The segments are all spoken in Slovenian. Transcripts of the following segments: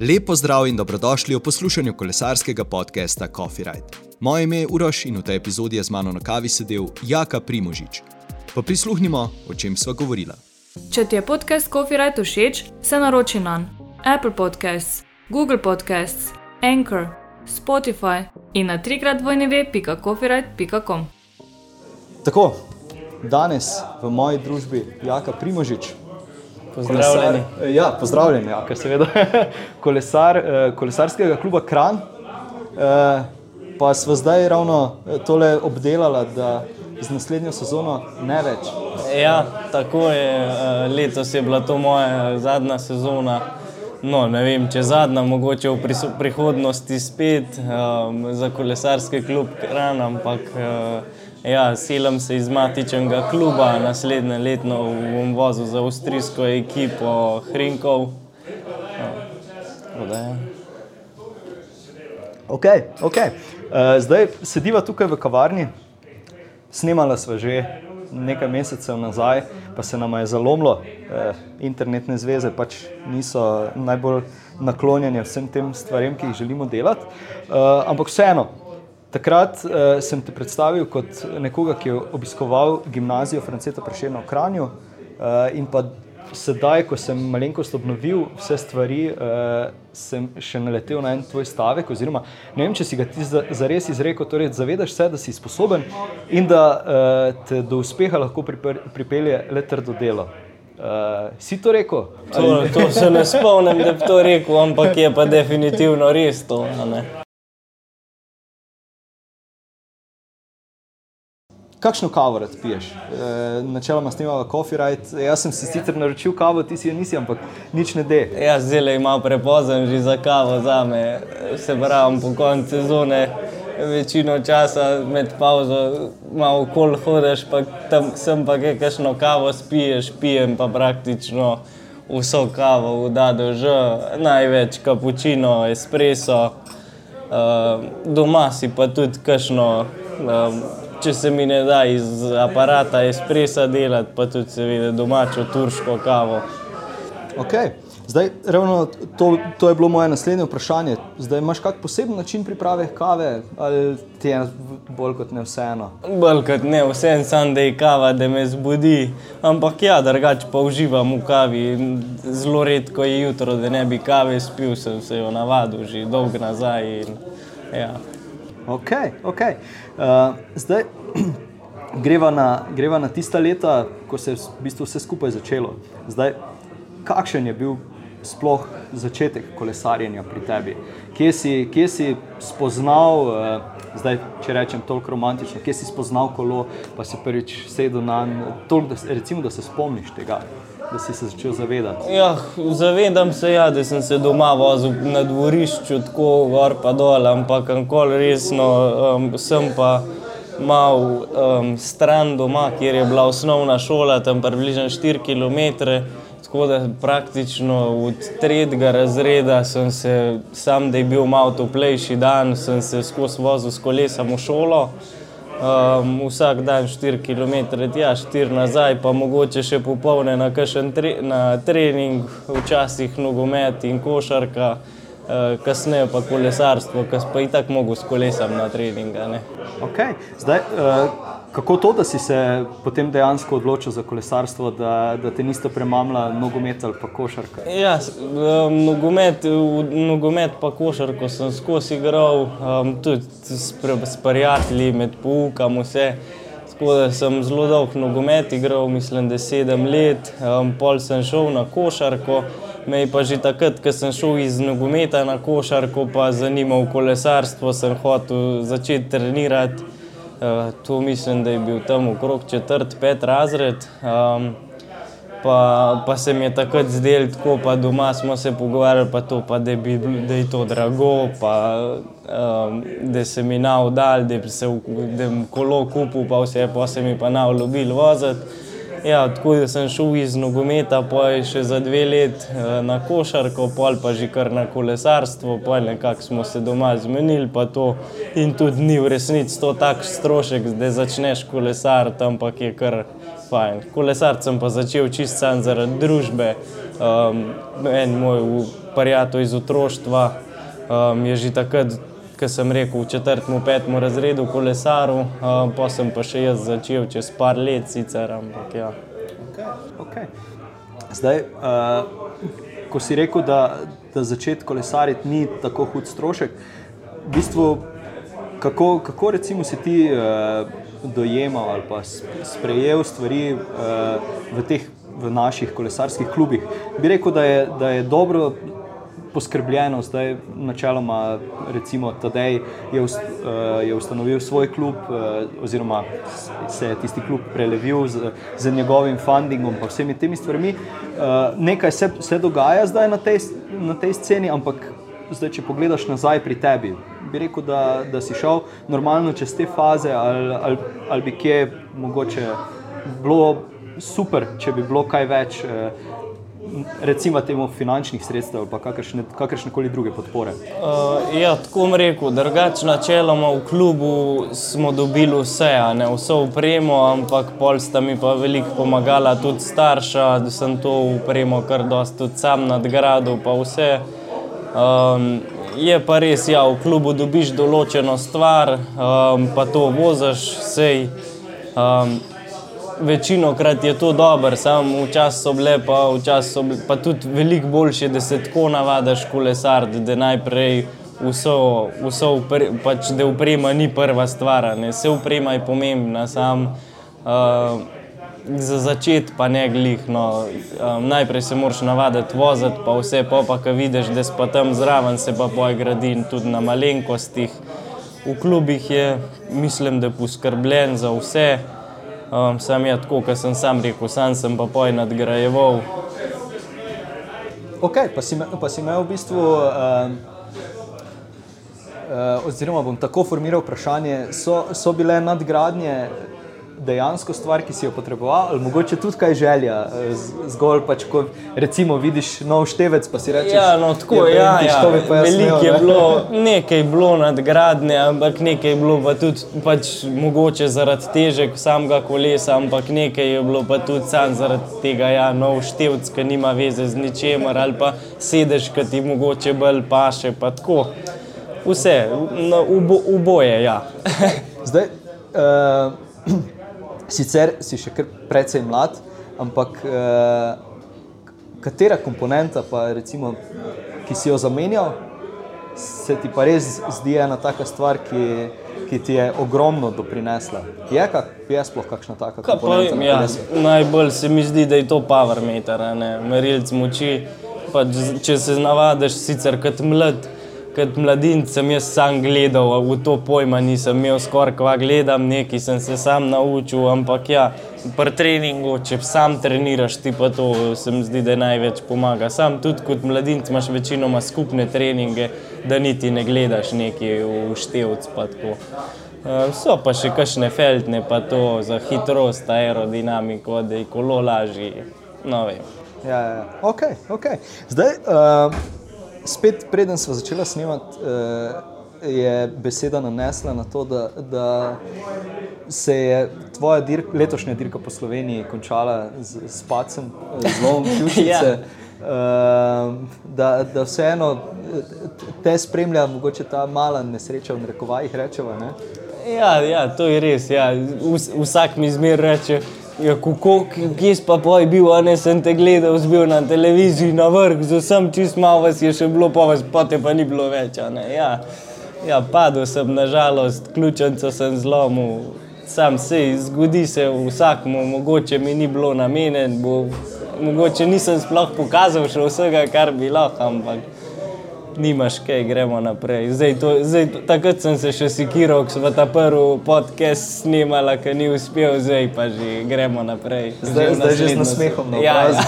Lepo zdrav in dobrodošli v poslušanju kolesarskega podcasta Coffee Ride. Moje ime je Uroš in v tej epizodi je z mano na kavi sedel Jaka Primožič. Pa prisluhnimo, o čem sva govorila. Če ti je podcast Coffee Ride všeč, se naroči na Apple Podcasts, Google Podcasts, Anchor, Spotify in na trikrat vojneve.coffeeride.com. Tako, danes v moji družbi Jaka Primožič. Pozdravljeni. Kolesar, ja, pozdravljeni, ja, ker seveda kolesar, eh, kolesarskega kluba Kran. Eh, pa smo zdaj ravno eh, tole obdelali, da z naslednjo sezono ne več. Ja, tako je. Letos je bila to moja zadnja sezona. No, ne vem, če zadnja, mogoče v prihodnosti spet um, za kolesarski klub Kran, ampak. Uh, Ja, selim se iz matičnega kluba, naslednje leto bom vozil za avstrijsko ekipo Hrinkov. Ja. Okay, okay. uh, zdaj sediva tukaj v kavarni, snemala smo že nekaj mesecev nazaj, pa se nam je zalomilo. Uh, internetne zveze pač niso najbolj naklonjene vsem tem stvarem, ki jih želimo delati. Uh, ampak vseeno, Takrat uh, sem te predstavil kot nekoga, ki je obiskoval gimnazijo Franceta Prešena v Kranju. Uh, in pa sedaj, ko sem malenkost obnovil vse stvari, uh, sem še naletel na en tvoj stavek. Oziroma, ne vem, če si ga ti zares izrekel, torej zavedaš se, da si sposoben in da uh, te do uspeha lahko pripelje le trdo delo. Uh, si to rekel? To, to se ne spomnim, da bi to rekel, ampak je pa definitivno res to. Kakšno kavo rad piješ? E, načeloma snimava Ride. Jaz sem si sicer naročil kavo, ti si jo nisi, ampak nič ne de. Jaz zdaj imam prepozen že za kavo za me. Se pravim, po koncu sezone, večino časa med pauzo, malo kol hodiš, pa tam sem pa kaj kakšno kavo spiješ, pijem pa praktično vso kavo, da dož, največ kapučino, espresso. Uh, doma si pa tudi kakšno. Um, če se mi ne da iz aparata espresa delati, pa tudi seveda domačo turško kavo. Okay. Zdaj, ravno to, to je bilo moje naslednje vprašanje. Zdaj imaš kak poseben način priprave kave ali ti je bolj kot ne vseeno? Bolj kot ne vseeno, samo da je kava, da me zbudi. Ampak ja, drugače pa uživam v kavi. Zelo redko je jutro, da ne bi kave spil, sem se jo navadil že dolgo nazaj. In, ja. Ok, ok. Uh, zdaj greva na, greva na tista leta, ko se je v bistvu vse skupaj začelo. Zdaj, kakšen je bil sploh začetek kolesarjenja pri tebi? Kje si, kje si spoznal, uh, zdaj, če rečem toliko romantično, kje si spoznal kolo, pa si prvič sedel na njega, recimo, da se spomniš tega da si se začel zavedati? Ja, zavedam se, ja, da sem se doma vozil na dvorišču, tako gor pa dol, ampak ankoli resno um, sem pa mal um, stran doma, kjer je bila osnovna šola, tam približno 4 km. Tako da praktično od tretjega razreda sem se, sam da je bil malo toplejši dan, sem se skozi vozil s kolesom v šolo. Um, vsak dan 4 km, tja 4 nazaj, pa mogoče še popolne na, tre, na trening, včasih nogomet in košarka, uh, kasneje pa kolesarstvo, ki pa je tako mogo s kolesom na treninga. Okay. Zdaj, uh, Kako to, da si se potem dejansko odločil za kolesarstvo, da, da te niste premamla nogomet ali pa košarka? Ja, um, nogomet, nogomet pa košarko sem skozi igral, um, tudi s, s prijatelji med poukom, vse. Tako da sem zelo dolg nogomet igral, mislim, da sedem let, um, pol sem šel na košarko. Me je pa že takrat, ko sem šel iz nogometa na košarko, pa zanimal kolesarstvo, sem hotel začeti trenirati. Uh, to mislim, da je bil tam okrog četrt, pet razred. Um, pa, pa se mi je takrat zdelo, tako pa doma smo se pogovarjali, pa to, pa, da, bi, da je to drago, pa, um, da se mi na vdal, da bi se da kolo kupil, pa vse, pa se mi pa na vlobil voziti. Ja, tako da sem šel iz nogometa, poj še za dve let eh, na košarko, pol pa že kar na kolesarstvo, poj nekako smo se doma zmenili, pa to in tudi ni v resnici to tak strošek, da začneš kolesariti, ampak je kar fajn. Kolesar sem pa začel čist sam zaradi družbe, um, en moj prijatelj iz otroštva um, je že takrat, ko sem rekel, v četrtem, petem razredu kolesaru, um, pa sem pa še jaz začel čez par let sicer, ampak ja. Okay, okay. Zdaj, uh, ko si rekel, da, da začeti kolesariti ni tako hud strošek, v bistvu, kako, kako recimo si ti uh, dojemal ali pa sprejel stvari uh, v teh v naših kolesarskih klubih. Bi rekel, da je, da je dobro poskrbljeno, zdaj načeloma, recimo Tadej je, ust, uh, je ustanovil svoj klub, uh, oziroma se je tisti klub prelevil z, z njegovim fundingom in vsemi temi stvarmi. Uh, nekaj se, se dogaja zdaj na tej, na tej sceni, ampak zdaj, če pogledaš nazaj pri tebi, bi rekel, da, da si šel normalno čez te faze, ali, ali, ali bi kje mogoče bilo super, če bi bilo kaj več. Uh, recimo temu finančnih sredstev ali kakršne, kakršne koli druge podpore? Uh, ja, tako bom rekel, drugače načeloma v klubu smo dobili vse, ne vse upremo, ampak pol sta mi pa veliko pomagala tudi starša, da sem to upremo kar dosti tudi sam nadgradil, pa vse. Um, je pa res, ja, v klubu dobiš določeno stvar, um, pa to vozaš, sej. Um, večino krat je to dobro, samo včasih so bile, pa včasih so bile, pa tudi veliko boljše, da se tako navadaš kolesar, da najprej vso, vso upre, pač, da uprema ni prva stvar, ne. vse uprema je pomembna, sam uh, za začet pa ne glih, no. um, najprej se moraš navaditi voziti, pa vse, pa pa ko vidiš, da si pa tam zraven, se pa boj gradi tudi na malenkostih. V klubih je, mislim, da je poskrbljen za vse. Um, sam je tako, kot sem sam rekel, sam sem pa poj nadgrajeval. Ok, pa si, pa si imel v bistvu, uh, uh, oziroma bom tako formiral vprašanje, so, so bile nadgradnje dejansko stvar, ki si jo potreboval, ali mogoče tudi kaj želja, eh, zgolj pač, ko recimo vidiš nov števec, pa si rečeš, ja, no, tako je, ja, ja. veliko je bilo, nekaj je bilo nadgradnje, ampak nekaj je bilo pa tudi pač mogoče zaradi teže samega kolesa, ampak nekaj je bilo pa tudi sam zaradi tega, ja, nov števec, ki nima veze z ničemer, ali pa sedež, ki ti mogoče bolj paše, pa tako. Vse, no, v boje, ja. Zdaj, uh, Sicer si še kar precej mlad, ampak eh, katera komponenta, pa, recimo, ki si jo zamenjal, se ti pa res zdi ena taka stvar, ki, ki ti je ogromno doprinesla. Je, kak, je sploh kakšna taka Ka, komponenta? Pa, ja, najbolj se mi zdi, da je to power meter, merilc moči. Pa, če se navadiš, sicer kot mlad kot mladinec sem jaz sam gledal, v to pojma nisem imel, skoraj kva gledam, nekaj sem se sam naučil, ampak ja, pri treningu, če sam treniraš, ti pa to se mi zdi, da največ pomaga. Sam tudi kot mladinec imaš večinoma skupne treninge, da niti ne gledaš nekaj v števc. Uh, so pa še kakšne feltne, pa to za hitrost, aerodinamiko, da je kolo lažje. No, ja, ja, ja. ok, ok. Zdaj, uh, spet, preden smo začeli snemati, uh, je beseda nanesla na to, da, da se je tvoja dir letošnja dirka po Sloveniji končala z, z pacem, z lovom ključice. Uh, da, da vseeno te spremlja, mogoče ta mala nesreča, v rekovajih rečeva. Ne? Ja, ja, to je res. Ja. Vsak mi zmer reče, Ja, kako, kje si pa poj bil, a ne sem te gledal, zbil na televiziji, na vrh, z vsem čist malo vas je še bilo, pa vas pa te pa ni bilo več. Ja, ja, padel sem, nažalost, ključnico sem zlomil, sam se, zgodi se vsakmu, mogoče mi ni bilo namenjen, bo, mogoče nisem sploh pokazal še vsega, kar bi lahko, ampak nimaš kaj, gremo naprej. Zdaj, to, zdaj, takrat sem se še sikiral, ko smo ta prvi podcast snimali, ki ni uspel, zdaj pa že gremo naprej. Zdaj, zdaj že z nasmehom na ja, ja.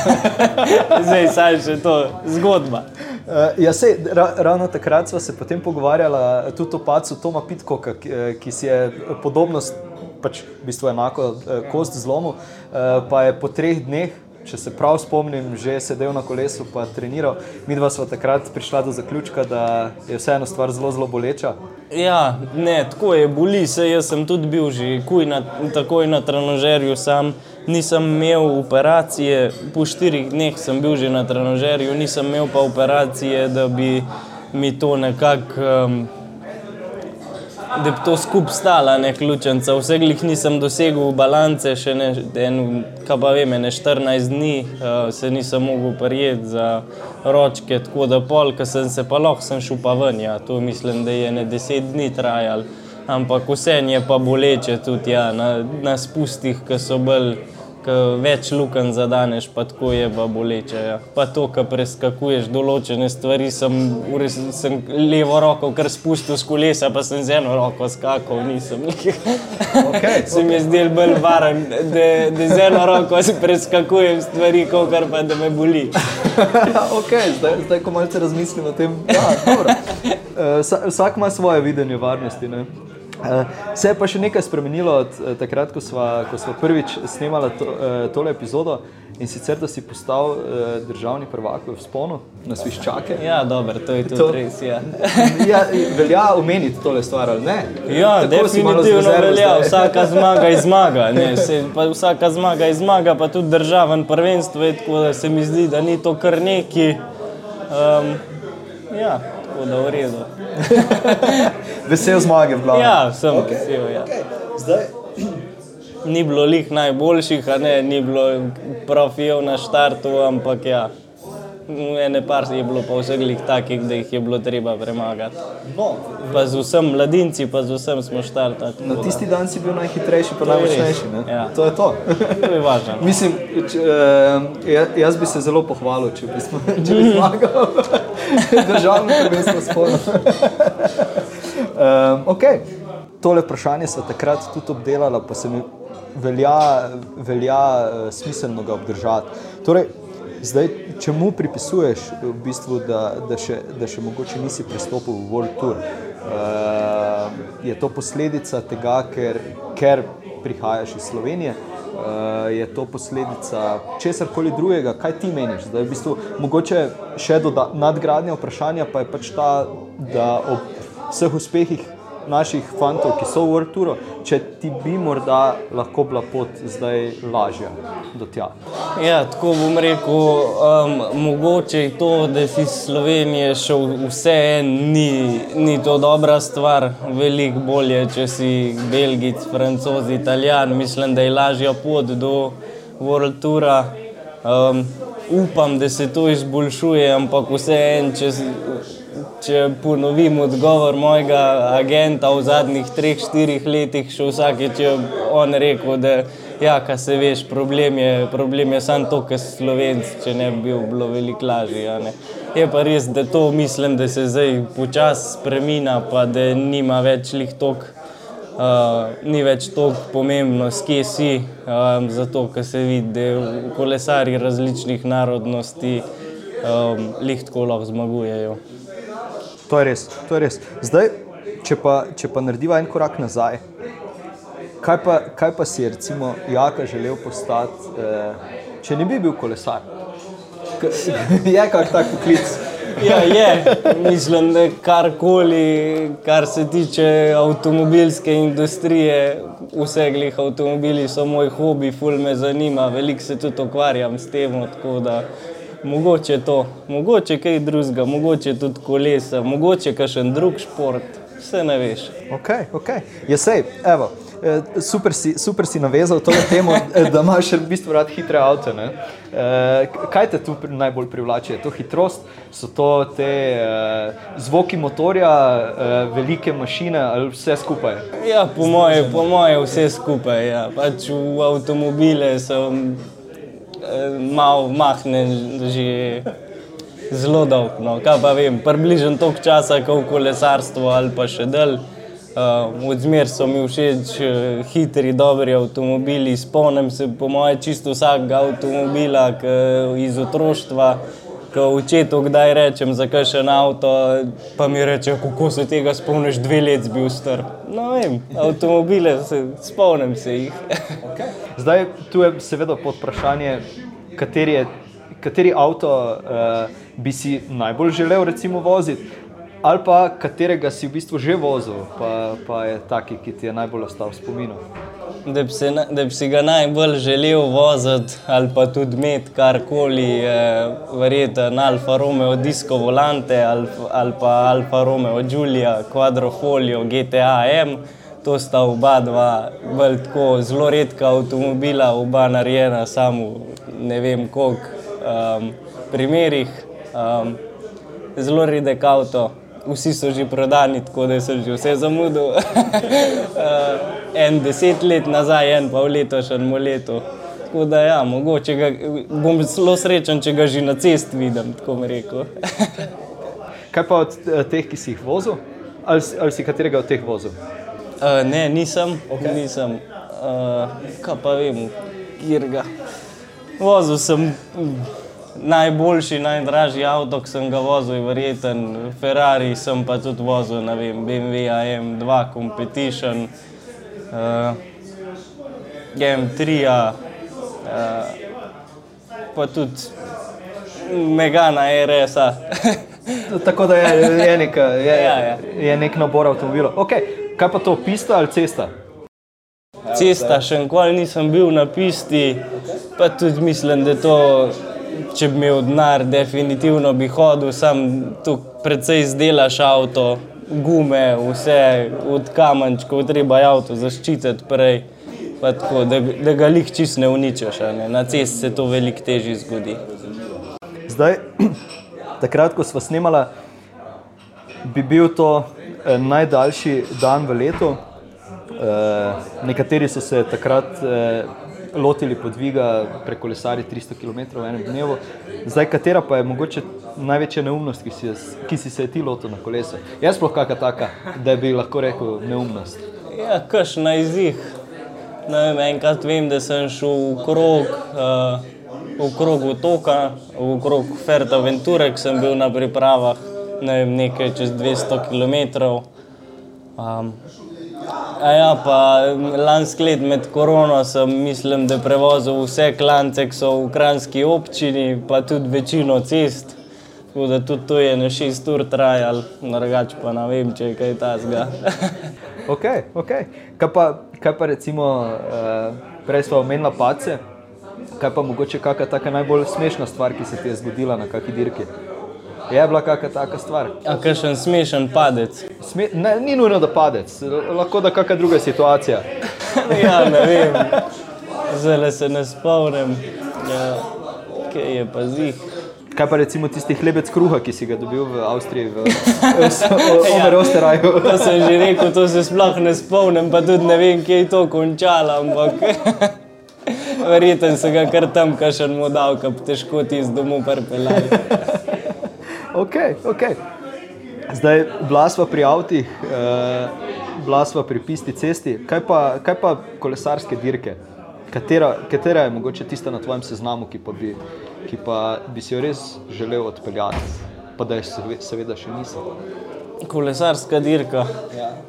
Zdaj saj še to zgodba. Uh, ja, sej, ra, ravno takrat smo se potem pogovarjali tudi o pacu Toma Pitkoka, ki, ki si je podobnost pač v bistvu enako eh, kost zlomu, eh, pa je po treh dneh. Če se prav spomnim, že sedel na kolesu in treniral. Mi dva smo takrat prišla do zaključka, da je vseeno stvar zelo, zelo boleča. Ja, ne, tako je, boli se. Jaz sem tudi bil že na, takoj na trenožerju, sam nisem imel operacije, po štirih dneh sem bil že na trenožerju, nisem imel pa operacije, da bi mi to nekako. Um, da bi to skupaj stala, ne ključnica. Vseh jih nisem dosegel balance, še ne, en, kaj pa vem, ne 14 dni uh, se nisem mogel prijeti za ročke, tako da pol, ki sem se pa lahko, sem šel pa ven. Ja. To mislim, da je ne 10 dni trajal, ampak vse je pa boleče tudi ja, na, na spustih, ki so bolj več luken zadaneš, pa tako je pa boleče. Ja. Pa to, kar preskakuješ določene stvari, sem, res, sem levo roko kar spustil z kolesa, pa sem z eno roko skakal, nisem jih. Okay, Se mi je zdel bolj varen, da, da z eno roko preskakujem stvari, kot pa da me boli. okay, zdaj, zdaj, ko malce razmislim o tem, ja, uh, vsak ima svoje videnje varnosti. Ne? Uh, se je pa še nekaj spremenilo od uh, takrat, ko smo prvič snemali to, uh, tole epizodo in sicer, da si postal državni prvak v sponu na Sviščake. Ja, dobro, to je tudi to, res. Ja. ja, velja omeniti tole stvar, ali ne? Ja, definitivno velja, vsaka zmaga je zmaga. Ne, se, vsaka zmaga je zmaga, pa tudi državen prvenstvo je tako, da se mi zdi, da ni to kar neki. Um, ja, tako da v redu. vesel zmage v glavi. Ja, sem okay. vesel. Ja. Okay. Zdaj. Ni bilo lih najboljših, ne, ni bilo profilov na štartu, ampak ja. Ene par je bilo pa vseh lih takih, da jih je bilo treba premagati. No, pa z vsem mladinci, pa z vsem smo štartali. Na tisti dan si bil najhitrejši, pa najmočnejši. Ja. To je to. to je važno. Mislim, če, uh, jaz bi se zelo pohvalil, če bi, smo, če bi zmagal. Državno prvenstvo spolno. Um, okay. Tole vprašanje smo takrat tudi obdelali, pa se mi velja, velja uh, smiselno ga obdržati. Torej, zdaj, čemu pripisuješ, v bistvu, da, da, še, da še mogoče nisi pristopil v World Tour? Uh, je to posledica tega, ker, ker prihajaš iz Slovenije? Uh, je to posledica česar koli drugega, kaj ti meniš? Da je v bistvu mogoče še nadgradnja vprašanja, pa je pač ta, da ob vseh uspehih naših fantov, ki so v Arturo, če ti bi morda lahko bila pot zdaj lažja do tja. Ja, tako bom rekel, um, mogoče je to, da si iz Slovenije šel vse en, ni, ni to dobra stvar, veliko bolje, če si Belgic, Francoz, Italijan, mislim, da je lažja pot do World Toura. Um, upam, da se to izboljšuje, ampak vse en, če si če ponovim odgovor mojega agenta v zadnjih treh, štirih letih, še vsakeč je on rekel, da ja, se veš, problem je, problem je samo to, ker slovenc, če ne bi bil, bilo veliko lažje. Je pa res, da to mislim, da se zdaj počasi spremina, pa da nima več lih tok. Uh, ni več tako pomembno, kje si, um, zato ker se vidi, da kolesari različnih narodnosti um, lahko zmagujejo. To je res. To je res. Zdaj, če pa, če pa narediva en korak nazaj, kaj pa, kaj pa si recimo Jaka želel postati, eh, če ne bi bil kolesar? K je kak tak poklic? Ja, je. Mislim, da karkoli, kar se tiče avtomobilske industrije, vse glih avtomobili so moj hobi, ful me zanima, veliko se tudi ukvarjam s tem mogoče to, mogoče kaj drugega, mogoče tudi kolesa, mogoče kakšen drug šport, vse ne veš. Ok, ok. Je sej, evo. Eh, super si, super si navezal to temo, eh, da imaš v bistvu rad hitre avto. E, kaj te tu najbolj privlači? Je to hitrost, so to te zvoki motorja, velike mašine ali vse skupaj? Ja, po moje, po moje vse skupaj. Ja. Pač v avtomobile sem malo mahne že zelo dolgo. No. Kaj pa vem, približno toliko časa, kot v kolesarstvu ali pa še del. Uh, Odzmer so mi všeč uh, hitri, dobri avtomobili. Spomnim se, po mojem, čisto vsakega avtomobila iz otroštva. Ko očetu kdaj rečem za kakšen avto, pa mi reče, kako se tega spomniš, dve leti bil star. No, vem, avtomobile, se, spomnim se jih. Zdaj, tu je seveda pod vprašanje, kateri, je, kateri avto uh, bi si najbolj želel recimo voziti, ali pa katerega si v bistvu že vozil, pa, pa je taki, ki ti je najbolj ostal v spominu. Da bi, se, da bi si ga najbolj želel voziti ali pa tudi imeti karkoli, eh, verjeten Alfa Romeo Disco Volante ali, ali pa Alfa Romeo Giulia Quadrofolio GTA M. To sta oba dva bolj tako zelo redka avtomobila, oba narejena samo ne vem koliko um, primerih. Um, zelo redek avto, vsi so že prodani, tako da sem že vse zamudil. uh, en deset let nazaj, en pa v letošnjem letu. Tako da, ja, mogoče ga, bom zelo srečen, če ga že na cesti vidim, tako mi rekel. Kaj pa od eh, teh, ki si jih vozil, ali, ali si katerega od teh vozil? Uh, ne, nisem, okay. nisem. Uh, kaj pa vem, kjer ga. Vozil sem mm, najboljši, najdražji avto, ki sem ga vozil, je verjeten Ferrari, sem pa tudi vozil, ne vem, BMW AM2 Competition, uh, M3, uh, pa tudi Megana RS-a. Tako da je, je, nek, je, Ja, ja. je nek nabor avtomobilov. Okay. Kaj pa to, pista ali cesta? Cesta, še nikoli nisem bil na pisti, pa tudi mislim, da to, če bi imel denar, definitivno bi hodil, sam tu precej izdelaš avto, gume, vse od kamenčkov, treba je avto zaščititi prej, tako, da, da ga lih čist ne uničiš, ne. na cesti se to veliko težje zgodi. Zdaj, takrat, ko smo snemali, bi bil to eh, najdaljši dan v letu. Eh, nekateri so se takrat eh, lotili podviga preko lesari 300 km v enem dnevu. Zdaj, katera pa je mogoče največja neumnost, ki si, ki si se je ti lotil na kolesu? Jaz sploh kakšna taka, da bi lahko rekel neumnost. Ja, kaš na izih. Ne vem, enkrat vem, da sem šel v krog, uh, v krog otoka, v krog Fertaventure, ki sem bil na pripravah, ne vem, nekaj čez 200 km. Um, a ja, pa lansko let med korono sem, mislim, da prevozil vse klance, ki so v kranski občini, pa tudi večino cest. Tako da tudi to je na 6 ur trajalo, drugače pa ne vem, če je kaj tasga. Ok, ok. Kaj pa, kaj pa recimo, uh, prej smo omenili pace, kaj pa mogoče kakšna taka najbolj smešna stvar, ki se ti je zgodila na kakšni dirki? Je bila kakšna taka stvar? A kakšen smešen padec. Sme, ne, ni nujno, da padec, lahko da kakšna druga situacija. ja, ne vem. Zdaj se ne spomnim, ja, kaj je pa zih. Kaj pa recimo tisti hlebec kruha, ki si ga dobil v Avstriji, v Omerosteraju? To sem že rekel, to se sploh ne spomnim, pa tudi ne vem, kje je to končalo, ampak verjetno se ga kar tam kašen mu dal, ki težko ti iz domu pripeljali. Ok, ok. Zdaj, bila sva pri avtih, eh, bila sva pri pisti cesti. Kaj pa, kaj pa kolesarske dirke? Katera, katera je mogoče tista na tvojem seznamu, ki pa bi, ki pa bi si jo res želel odpeljati, pa da je seve- seveda še nisem? Kolesarska dirka.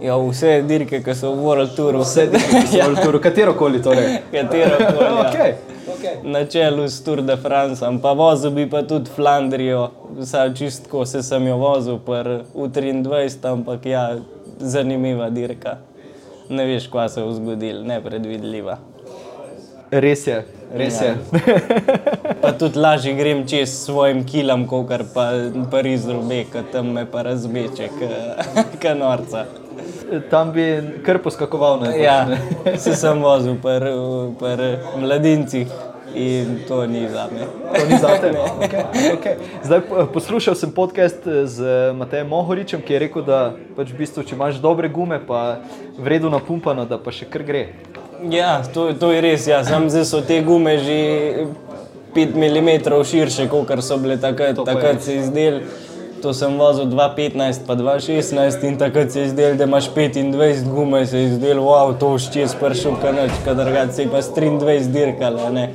Ja, vse dirke, ki so v World Touru, vse Ja. Katero koli torej. katero koli. ja. Okay. Na čelu s Tour de France, pa vozil bi pa tudi Flandrijo, vsaj čistko se sem jo vozil pr, v 23, ampak ja, zanimiva dirka. Ne veš, kva se bo zgodil, nepredvidljiva. Res je, res je. Pa tudi lažje grem čez svojim kilom, kot pa Pariz Rubek, tam me pa razbeče, ka norca. Tam bi kar poskakoval na Ja, se sem vozil pr mladincih in to ni za me. To ni zate. Okay, okay. Zdaj, po- poslušal sem podcast z Matejem Mohoričem, ki je rekel, da pač v bistvu, če imaš dobre gume, pa vredno napumpano, da pa še kar gre. Ja, to, to je res. Ja. Sam zdaj so te gume že 5 mm širše, kot so bile takrat. Takrat se je zdel, to sem vozil 2,15 pa 2,16 in takrat se je zdel, da imaš 25 gume, se je zdel, wow, to už čez pršel kanač, kadar ga se je pa s 23 dirkala. ne.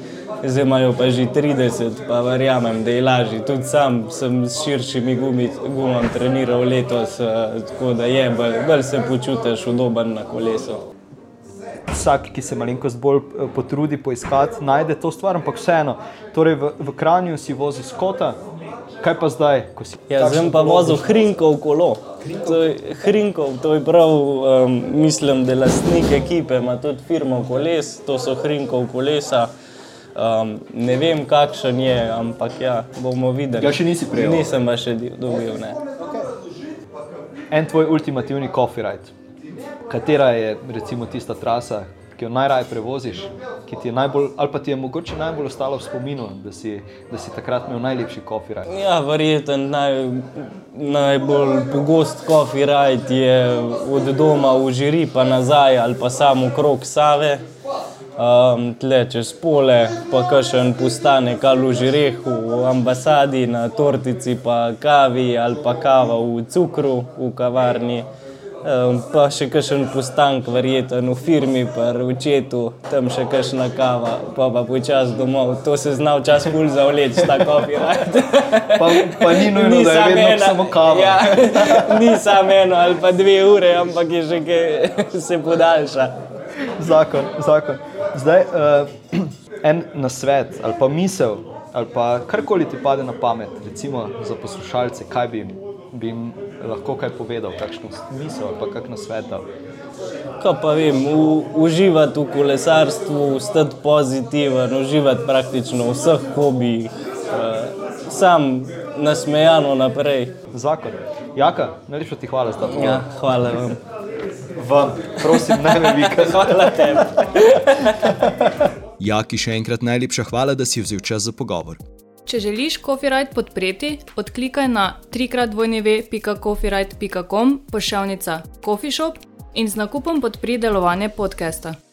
Zdaj imajo pa že 30, pa verjamem, da je lažje. Tudi sam sem s širšimi gumi, gumami treniral letos, uh, tako da je, bolj, bolj se počutiš udoben na kolesu. Vsak, ki se malenkost bolj eh, potrudi poiskati, najde to stvar, ampak vseeno. Torej, v, v Kranju si vozil skota, kaj pa zdaj, si Ja, zdaj pa vozil Hrinkov kolo. To je, Hrinkov, to je prav, um, mislim, da lastnik ekipe ima tudi firmo koles, to so Hrinkov kolesa. Um, ne vem, kakšen je, ampak ja, bomo videli. Ga še nisi prejel? Nisem pa še dobil. Ne. En tvoj ultimativni coffee ride. Katera je recimo tista trasa, ki jo najraje prevoziš, ki ti je najbolj, ali pa ti je mogoče najbolj ostala v spominu, da si, da si takrat imel najlepši coffee ride? Ja, verjeten naj, najbolj pogost coffee ride je od doma v Žiri pa nazaj ali pa samo krok Save. Um, tle čez pole, pa kakšen postanek ali v Žirehu, v ambasadi, na tortici, pa kavi ali pa kava v cukru, v kavarni. Um, pa še kakšen postanek, verjeten v firmi, pa v očetu, tam še kakšna kava, pa pa počasi domov. To se zna včasih bolj zavleči, ta ride. Pa, pa ni nujno, da je vedno ena- samo kava. Ja, ni samo eno ali pa dve ure, ampak je že kaj se podaljša. Zakon, zakon. Zdaj, uh, en nasvet ali pa misel, ali pa karkoli ti pade na pamet, recimo za poslušalce, kaj bi jim, bi jim lahko kaj povedal, kakšno misel ali pa kak nasvet. dal? Ko pa vem, u, uživati v kolesarstvu, stati pozitiven, uživati praktično v vseh hobijih, uh, sam nasmejano naprej. Zakon. Jaka, najlepša ti hvala za to. Ja, hvala vam. Vam, prosim, ne me vikaj. Hvala tebi. Jaki, še enkrat najlepša hvala, da si vzel čas za pogovor. Če želiš Copyright podpreti, odklikaj na www.copyright.com pošiljka Coffee Shop in z nakupom podpri delovanje podcasta.